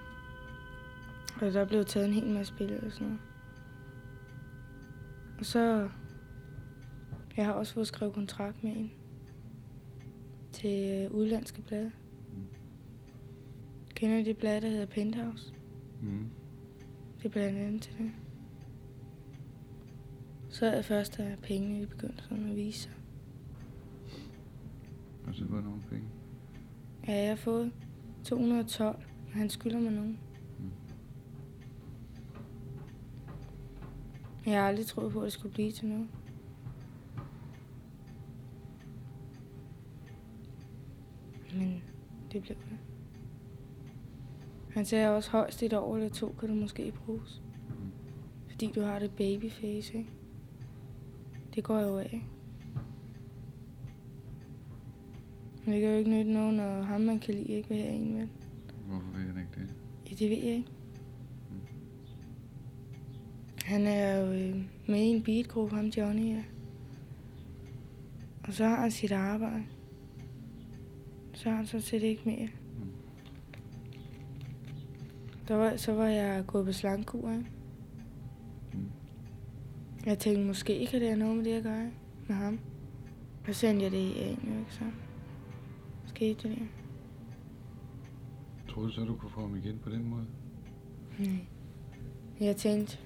og der blev taget en hel masse billeder og sådan noget. Og så... Jeg har også fået skrevet kontrakt med en til øh, udlandske blade. Kender I det blad, der hedder Penthouse? Mm. Det er blandt andet til det. Så er det først, at pengene de begyndte sådan at vise sig. Og så var nogle penge. Ja, jeg har fået 212, og han skylder mig nogen. Jeg har aldrig troet på, at det skulle blive til noget. Men det blev det. Han sagde også højst et år eller to, kan du måske bruges. Fordi du har det babyface, ikke? Det går jo af. Men det kan jo ikke nytte noget, når ham, man kan lide, ikke vil have en med. Hvorfor vil han ikke det? Ja, det ved jeg ikke. Han er jo øh, med i en beatgruppe, ham Johnny er. Og så har han sit arbejde. Så har han så set ikke mere. Der var, så var jeg gået på slangkur, ikke? Jeg tænkte, måske kan det have noget med det at gøre, med ham. Så sendte jeg det i en, ikke så. Skete det. Tror du så, du kunne få ham igen på den måde? Nej. Jeg tænkte,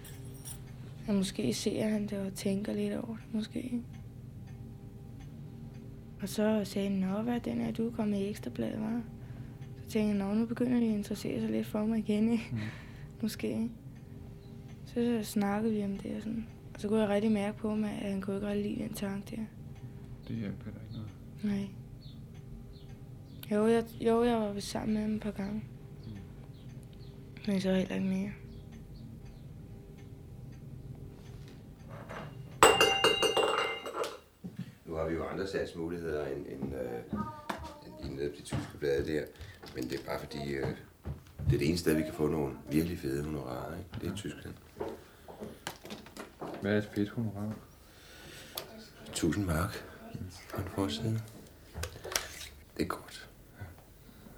at måske ser han det og tænker lidt over det, måske. Og så sagde han, nå, hvad den er, du er kommet i ekstrabladet, var? Så tænkte jeg, nå, nu begynder de at interessere sig lidt for mig igen, ikke? Mm. (laughs) måske. Så, så snakkede vi om det og sådan. Og så kunne jeg rigtig mærke på mig, at han kunne ikke rigtig lide den tanke der. Det hjælper heller ikke noget. Nej. Jo, jeg, jo, jeg var sammen med ham et par gange. Men så heller ikke mere. Har vi jo andre salgsmuligheder end, end, øh, end nede på de tyske blade der. Men det er bare fordi, øh, det er det eneste sted, vi kan få nogle virkelig fede honorarer. Ikke? Det er i Tyskland. Hvad er et fedt honorar? 1000 mark på en forside. Det er godt.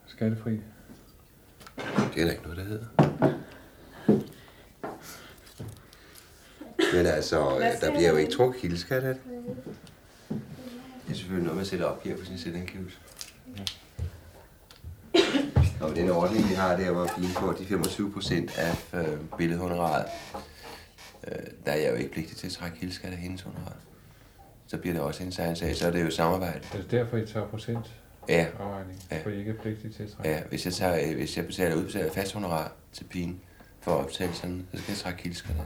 Skattefri. Det er der ikke noget, der hedder. Men altså, øh, der bliver jo ikke trukket kildeskat af det. Det er selvfølgelig noget, man sætter opgiver på sin selvangivelse. Og den ordning, vi har der, hvor vi indgår de 25 procent af øh, billedhonoraret, øh, der er jeg jo ikke pligtig til at trække kildeskat af hendes honorar. Så bliver det også en særlig sag, så er det jo samarbejde. Er det derfor, I tager procent Ja. afregning? Ja. For I ikke er pligtige til at trække? Ja, hvis jeg, tager, øh, hvis jeg betaler udbetaler fast honorar til pigen for optagelserne, så skal jeg trække kildeskat af.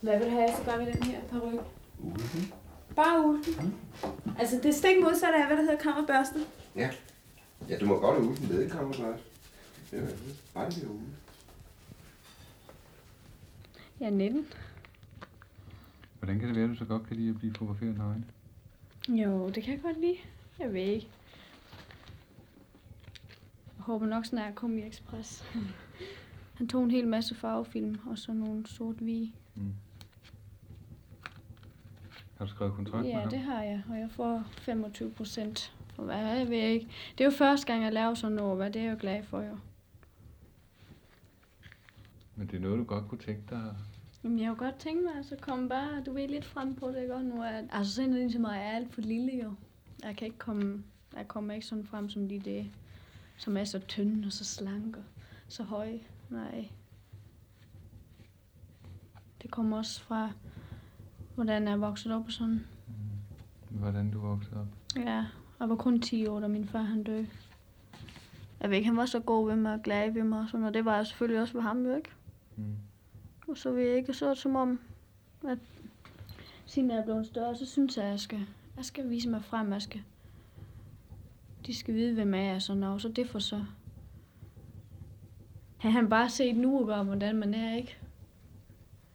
Hvad vil du have, så gør vi den her peruk? Ulven? Bare ulden. Altså, det er stik modsat af, hvad der hedder kammerbørsten. Ja. Ja, du må godt have ulven med, også. Det er jo bare det uge. Jeg er 19. Hvordan kan det være, at du så godt kan lide at blive fotograferet nøgne? Jo, det kan jeg godt lide. Jeg ved ikke. Jeg håber nok snart at komme i Express. Han tog en hel masse farvefilm og så nogle sort-hvide. Mm. Har du skrevet kontrakt med Ja, ham? det har jeg, og jeg får 25 procent jeg ved ikke. Det er jo første gang, jeg laver sådan noget, hvad det er jeg jo glad for jo. Men det er noget, du godt kunne tænke dig. Jamen, jeg har jo godt tænkt mig, så komme bare, du ved, lidt frem på det, godt nu. At, altså, sådan en som mig er alt for lille jo. Jeg kan ikke komme, jeg kommer ikke sådan frem som de der, som er så tynde og så slanke og så høje. Nej. Det kommer også fra, hvordan jeg vokset op og sådan. Hvordan du voksede op. Ja, jeg var kun 10 år, da min far han døde. Jeg ved ikke, han var så god ved mig og glad ved mig og sådan, og det var jeg selvfølgelig også ved ham jo, ikke? Mm. Og så ved jeg ikke, så som om, at siden jeg er blevet større, så synes jeg, at jeg skal, jeg skal vise mig frem. Jeg skal, de skal vide, hvem jeg er og sådan noget, så det får så. Har han bare set nu, og hvordan man er, ikke?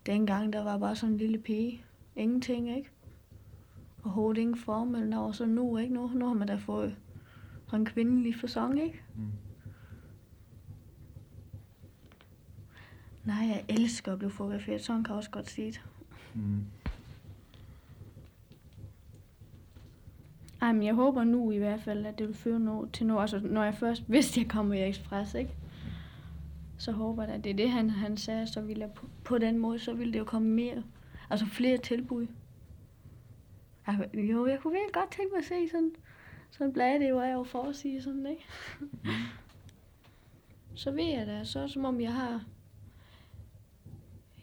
Dengang, der var bare sådan en lille pige. Ingenting, ikke? Og hovedet ingen form eller noget, så nu, ikke? Nu, nu har man da fået en kvindelig fasong, ikke? Mm. Nej, jeg elsker at blive fotograferet. Sådan kan jeg også godt sige det. Mm. Ej, men jeg håber nu i hvert fald, at det vil føre noget til noget. Altså, når jeg først, (laughs) hvis jeg kommer i Express, ikke? Så håber jeg, at det er det, han, han sagde, så ville jeg på, på den måde, så ville det jo komme mere. Altså flere tilbud. Altså, jo, jeg kunne virkelig godt tænke mig at se sådan, sådan et blad, det var jeg jo for at sige sådan, ikke? så ved jeg da, så som om jeg har...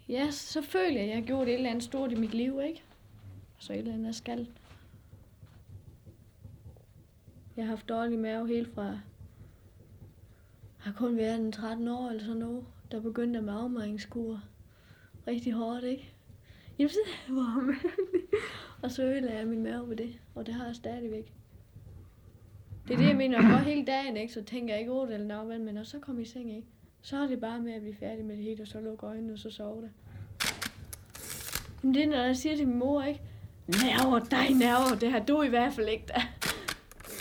Ja, så føler jeg, at jeg har gjort et eller andet stort i mit liv, ikke? Så et eller andet, jeg skal. Jeg har haft dårlig mave helt fra... Jeg har kun været en 13 år eller sådan noget. Der begyndte jeg med afmaringskur. Rigtig hårdt, ikke? Jamen, så var Og så ødelagde jeg min mave ved det. Og det har jeg stadigvæk. Det er det, jeg mener. Jeg går hele dagen, ikke? Så tænker jeg ikke over det eller noget, men når så kommer i seng, ikke? Så er det bare med at blive færdig med det hele, og så lukke øjnene, og så sove det. Men det er, når jeg siger til min mor, ikke? Nerver, dig nerver, det har du i hvert fald ikke, da.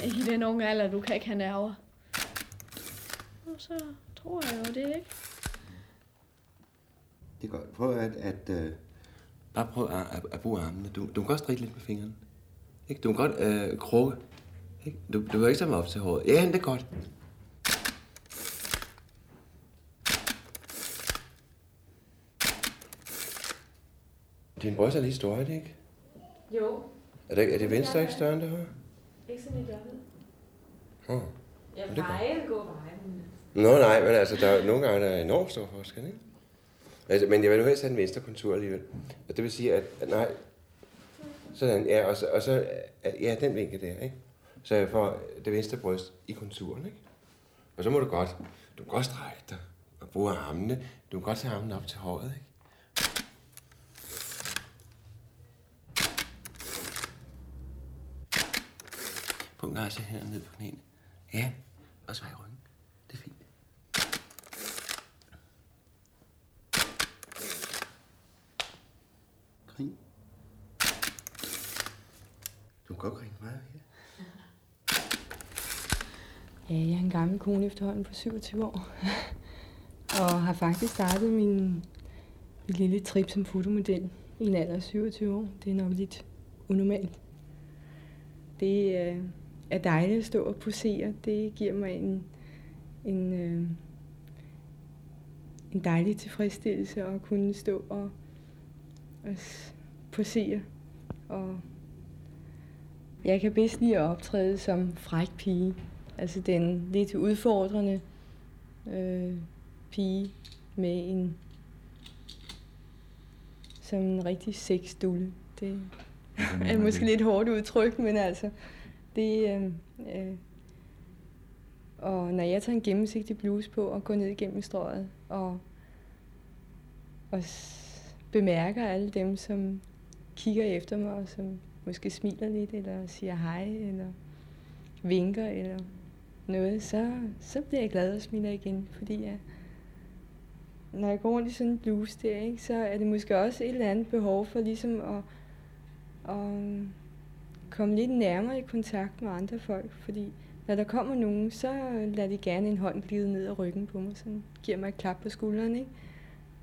I den unge alder, du kan ikke have nerver. Og så tror jeg jo det, ikke? Det er godt. Prøv at, at at øh, bare prøv at, at, at bruge armene. Du, du kan godt strikke lidt med fingrene. Ikke? Du kan godt uh, krukke. Ikke? Du, du kan ikke mig op til håret. Ja, det er godt. Din bryst er lige stor, er det ikke? Jo. Er det, er det venstre ikke større end det højre? Ikke sådan i dobbelt. Oh. Jeg det er godt. veje går veje, men... Nå nej, men altså, der er nogle gange der er enormt stor forskel, ikke? Altså, men jeg vil nu helst have en venstre kontur alligevel. Og det vil sige, at, at nej, sådan, ja, og så, og så ja, den vinkel der, ikke? Så jeg får det venstre bryst i konturen, ikke? Og så må du godt, du kan godt strække dig og bruge armene. Du kan godt tage armene op til håret, ikke? Punkt altså her ned på knæene. Ja, og så i ryggen. Det er fint. Grin. Du kan godt ringe mig her. Ja, jeg er en gammel kone efterhånden på 27 år. (laughs) og har faktisk startet min, min lille trip som fotomodel i en alder af 27 år. Det er nok lidt unormalt. Det øh, er dejligt at stå og posere. Det giver mig en, en, øh, en dejlig tilfredsstillelse at kunne stå og, og posere. Og jeg kan bedst lide at optræde som fræk pige. Altså den lidt udfordrende øh, pige med en som en rigtig sexdulle. Det er måske lidt hårdt udtryk, men altså det øh, øh, og når jeg tager en gennemsigtig bluse på og går ned igennem strøget og, og bemærker alle dem, som kigger efter mig og som måske smiler lidt eller siger hej eller vinker eller noget, så, så bliver jeg glad og smiler igen, fordi jeg, når jeg går rundt i sådan en bluse der, ikke, så er det måske også et eller andet behov for ligesom at, at øh, komme lidt nærmere i kontakt med andre folk, fordi når der kommer nogen, så lader de gerne en hånd glide ned ad ryggen på mig, sådan giver mig et klap på skulderen, ikke?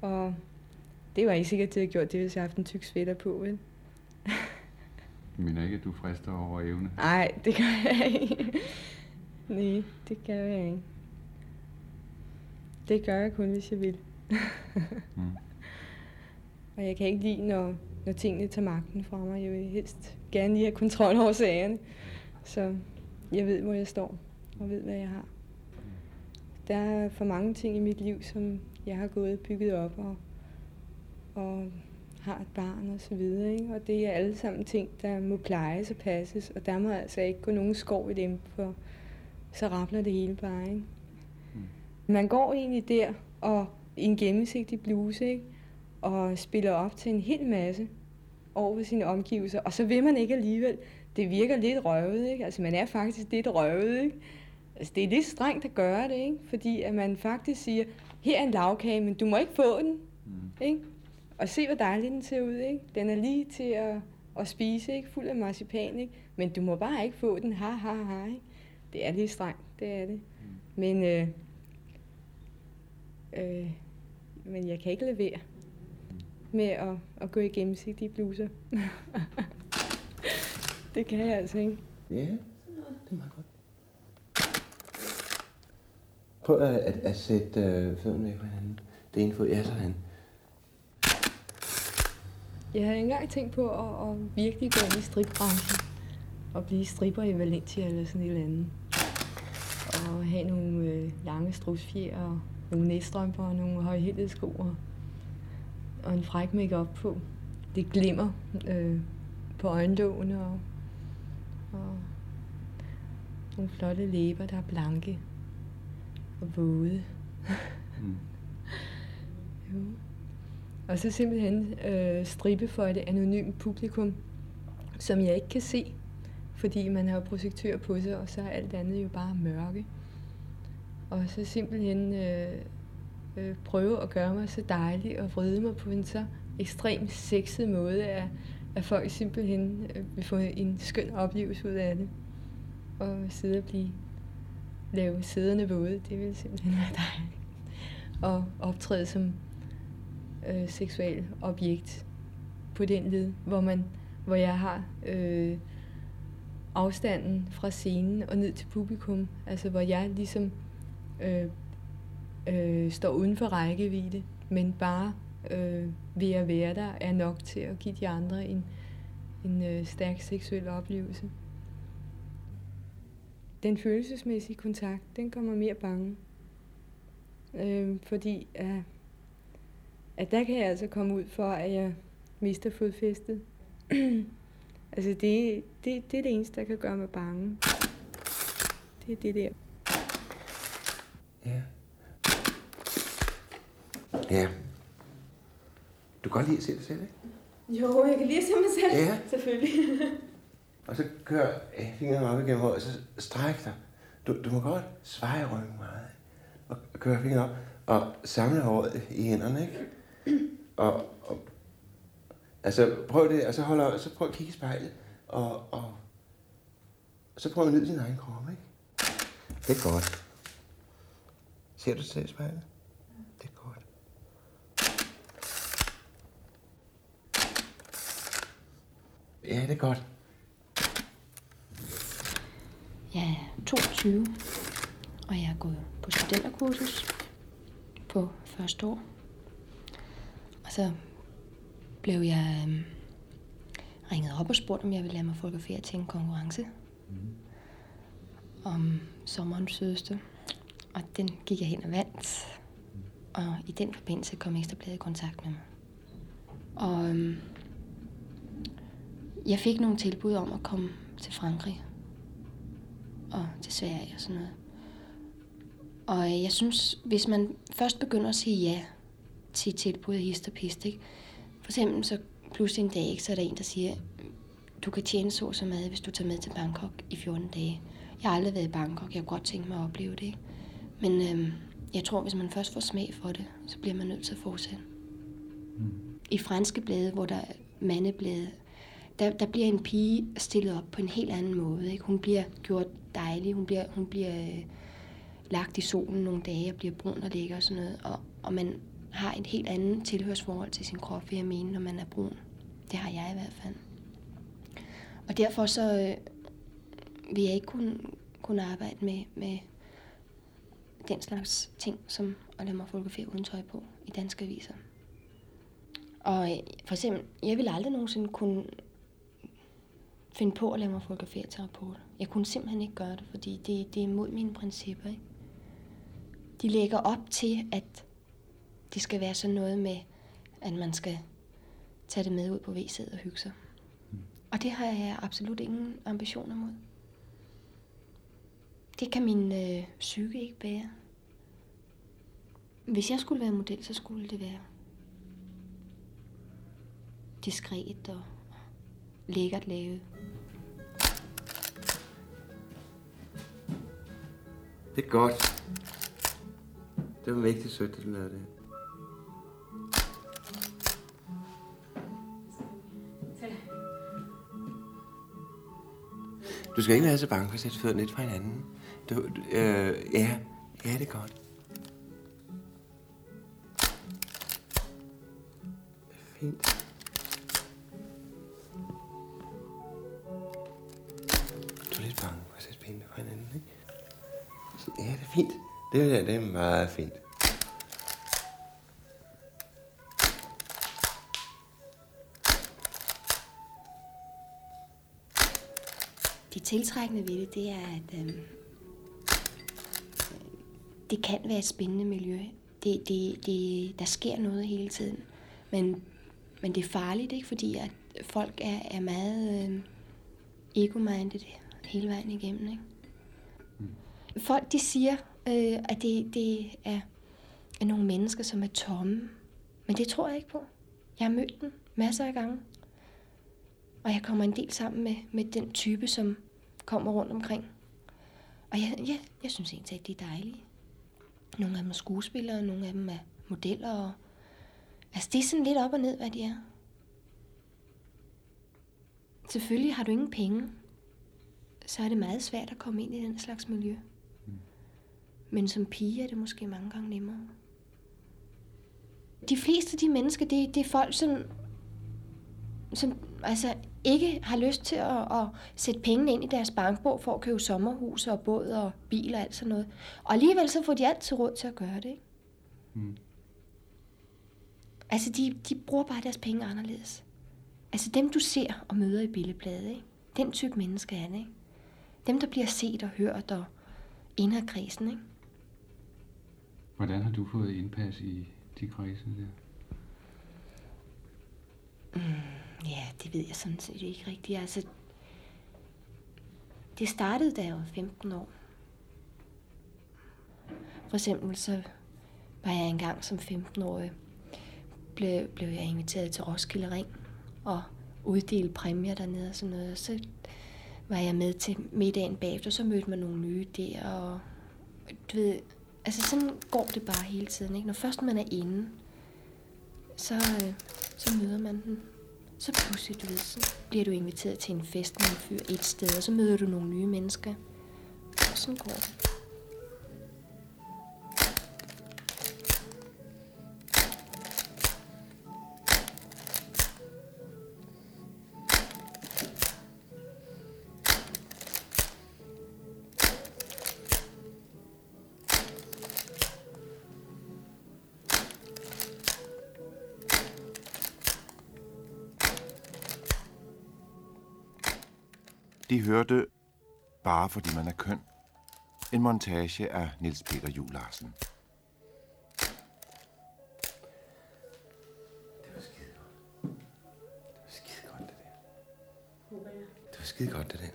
Og det var ikke sikkert, at det havde gjort det, hvis jeg havde haft en tyk sweater på, vel? Mener ikke, at du frister over evne. Nej, det gør jeg ikke. Nej, det gør jeg ikke. Det gør jeg kun, hvis jeg vil. Mm. Og jeg kan ikke lide, når, når tingene tager magten fra mig. Jeg vil helst gerne lige have kontrol over sagerne. Så jeg ved, hvor jeg står, og ved, hvad jeg har. Der er for mange ting i mit liv, som jeg har gået og bygget op, og, og har et barn og så videre. Ikke? Og det er alle sammen ting, der må plejes og passes, og der må altså ikke gå nogen skov i dem, for så rappler det hele bare. Ikke? Man går egentlig der og i en gennemsigtig bluse, ikke? og spiller op til en hel masse over for sine omgivelser, og så vil man ikke alligevel. Det virker lidt røvet, ikke? Altså man er faktisk lidt røvet, ikke? Altså det er lidt strengt at gøre det, ikke? Fordi at man faktisk siger, her er en lavkage, men du må ikke få den, mm. ikke? Og se, hvor dejlig den ser ud, ikke? Den er lige til at, at spise, ikke? Fuld af marcipan, ikke? Men du må bare ikke få den, ha, ha, ha, ikke? Det er lidt strengt, det er det. Mm. Men, øh, øh, men jeg kan ikke levere med at, at gå i gennemsigtige bluser. (laughs) det kan jeg altså ikke. Ja, det er meget godt. Prøv at, at, at sætte øh, fødderne fra hinanden. Det ene fod, ja, sådan. Jeg har engang tænkt på at, at virkelig gå ind i stripbranchen og blive stripper i Valencia eller sådan et eller andet. Og have nogle øh, lange strusfjer og nogle næstrømper og nogle højhældede sko og, og en fræk makeup på. Det glimmer øh, på øjenlågene og, og nogle flotte læber, der er blanke og våde. Mm. (laughs) jo. Og så simpelthen øh, stribe for et anonymt publikum, som jeg ikke kan se, fordi man har projektør på sig, og så er alt andet jo bare mørke. Og så simpelthen øh, øh, prøve at gøre mig så dejlig og vride mig på en så ekstremt sexet måde, at, at folk simpelthen øh, vil få en skøn oplevelse ud af det. Og sidde og blive lave sæderne våde, det vil simpelthen være dejligt. Og optræde som øh, seksuel objekt på den led, hvor man, hvor jeg har øh, afstanden fra scenen og ned til publikum, altså hvor jeg ligesom øh, øh, står uden for rækkevidde, men bare øh, ved at være der er nok til at give de andre en, en øh, stærk seksuel oplevelse. Den følelsesmæssige kontakt, den kommer mere bange. Øh, fordi at, at der kan jeg altså komme ud for, at jeg mister fodfæstet. (clears throat) altså det, det, det er det eneste, der kan gøre mig bange. Det er det der. Ja. Ja. Du kan godt lide at se dig selv, ikke? Jo, jeg kan lige se mig selv. Ja. Selvfølgelig. (laughs) Og så kører fingrene op igennem håret, og så stræk dig. Du, du må godt sveje ryggen meget. Og køre fingrene op, og samle håret i hænderne, ikke? Og, og altså, prøv det, og så, holder, så prøv at kigge i spejlet, og, og, og så prøv at nyde din egen krop, ikke? Det er godt. Ser du til spejlet? Det er godt. Ja, det er godt. Jeg er 22, og jeg er gået på studenterkursus på første år. Og så blev jeg øh, ringet op og spurgt, om jeg ville lade mig fotografere til en konkurrence om sommerens sødeste. Og den gik jeg hen og vandt. Og i den forbindelse kom Ekstrabladet i kontakt med mig. Og øhm, jeg fik nogle tilbud om at komme til Frankrig og til Sverige og sådan noget. Og jeg synes, hvis man først begynder at sige ja til tilbud af hist og pist, ikke? for eksempel så pludselig en dag, ikke, så er der en, der siger, du kan tjene så så meget, hvis du tager med til Bangkok i 14 dage. Jeg har aldrig været i Bangkok, jeg kunne godt tænke mig at opleve det. Ikke? Men øhm, jeg tror, hvis man først får smag for det, så bliver man nødt til at fortsætte. Mm. I franske blade, hvor der er mandeblade, der, der bliver en pige stillet op på en helt anden måde. Ikke? Hun bliver gjort dejlig, hun bliver, hun bliver øh, lagt i solen nogle dage og bliver brun og lækker og sådan noget. Og, og man har et helt andet tilhørsforhold til sin krop, vil jeg mene, når man er brun. Det har jeg i hvert fald. Og derfor så øh, vil jeg ikke kunne, kunne arbejde med, med den slags ting, som at lade mig fotografere uden tøj på i danske aviser. Og øh, for eksempel, jeg ville aldrig nogensinde kunne finde på at lade mig fotografere til rapporter. Jeg kunne simpelthen ikke gøre det, fordi det, det er imod mine principper. Ikke? De lægger op til, at det skal være sådan noget med, at man skal tage det med ud på væsset og hygge sig. Og det har jeg absolut ingen ambitioner mod. Det kan min øh, psyke ikke bære. Hvis jeg skulle være model, så skulle det være diskret og lækkert lavet. Det er godt. Det var vigtigt sødt, at du lavede det. Du skal ikke være så bange for at sætte fødderne lidt fra hinanden. Du, du, øh, ja, ja, det er godt. Fint. Du er lidt bange for at sætte benene fra hinanden, ikke? Ja, det er fint. Det er, det er meget fint. Tiltrækkende ved det, det er, at øhm, det kan være et spændende miljø. Det, det, det, der sker noget hele tiden. Men, men det er farligt, ikke? fordi at folk er, er meget øhm, ego-minded hele vejen igennem. Ikke? Folk de siger, øh, at det, det er, er nogle mennesker, som er tomme. Men det tror jeg ikke på. Jeg har mødt dem masser af gange. Og jeg kommer en del sammen med, med den type, som kommer rundt omkring. Og jeg, ja, jeg synes egentlig, at de er dejlige. Nogle af dem er skuespillere, nogle af dem er modeller. Og, altså, det er sådan lidt op og ned, hvad de er. Selvfølgelig har du ingen penge, så er det meget svært at komme ind i den slags miljø. Men som pige er det måske mange gange nemmere. De fleste af de mennesker, det, det er folk, som, som altså ikke har lyst til at, at sætte pengene ind i deres bankbog for at købe sommerhus og båd og bil og alt sådan noget. Og alligevel så får de altid råd til at gøre det, ikke? Mm. Altså, de, de bruger bare deres penge anderledes. Altså dem, du ser og møder i billedbladet, ikke? den type mennesker er det. Ikke? Dem, der bliver set og hørt og inde af kredsen. Ikke? Hvordan har du fået indpas i de kredse der? Mm, ja, det ved jeg sådan set ikke rigtigt. Altså, det startede, da jeg var 15 år. For eksempel så var jeg engang som 15-årig, blev, blev jeg inviteret til Roskilde Ring og uddele præmier dernede og sådan noget. Så var jeg med til middagen bagefter, så mødte man nogle nye der, og du ved, altså sådan går det bare hele tiden, ikke? Når først man er inde, så, øh, så møder man den. Så pludselig, du ved, så bliver du inviteret til en fest med en fyr et sted, og så møder du nogle nye mennesker. Og sådan går det. Vi hørte Bare fordi man er køn. En montage af Nils Peter Juhl Larsen. Det var skide godt. Det var skide godt, det der. Det var skide godt, det der.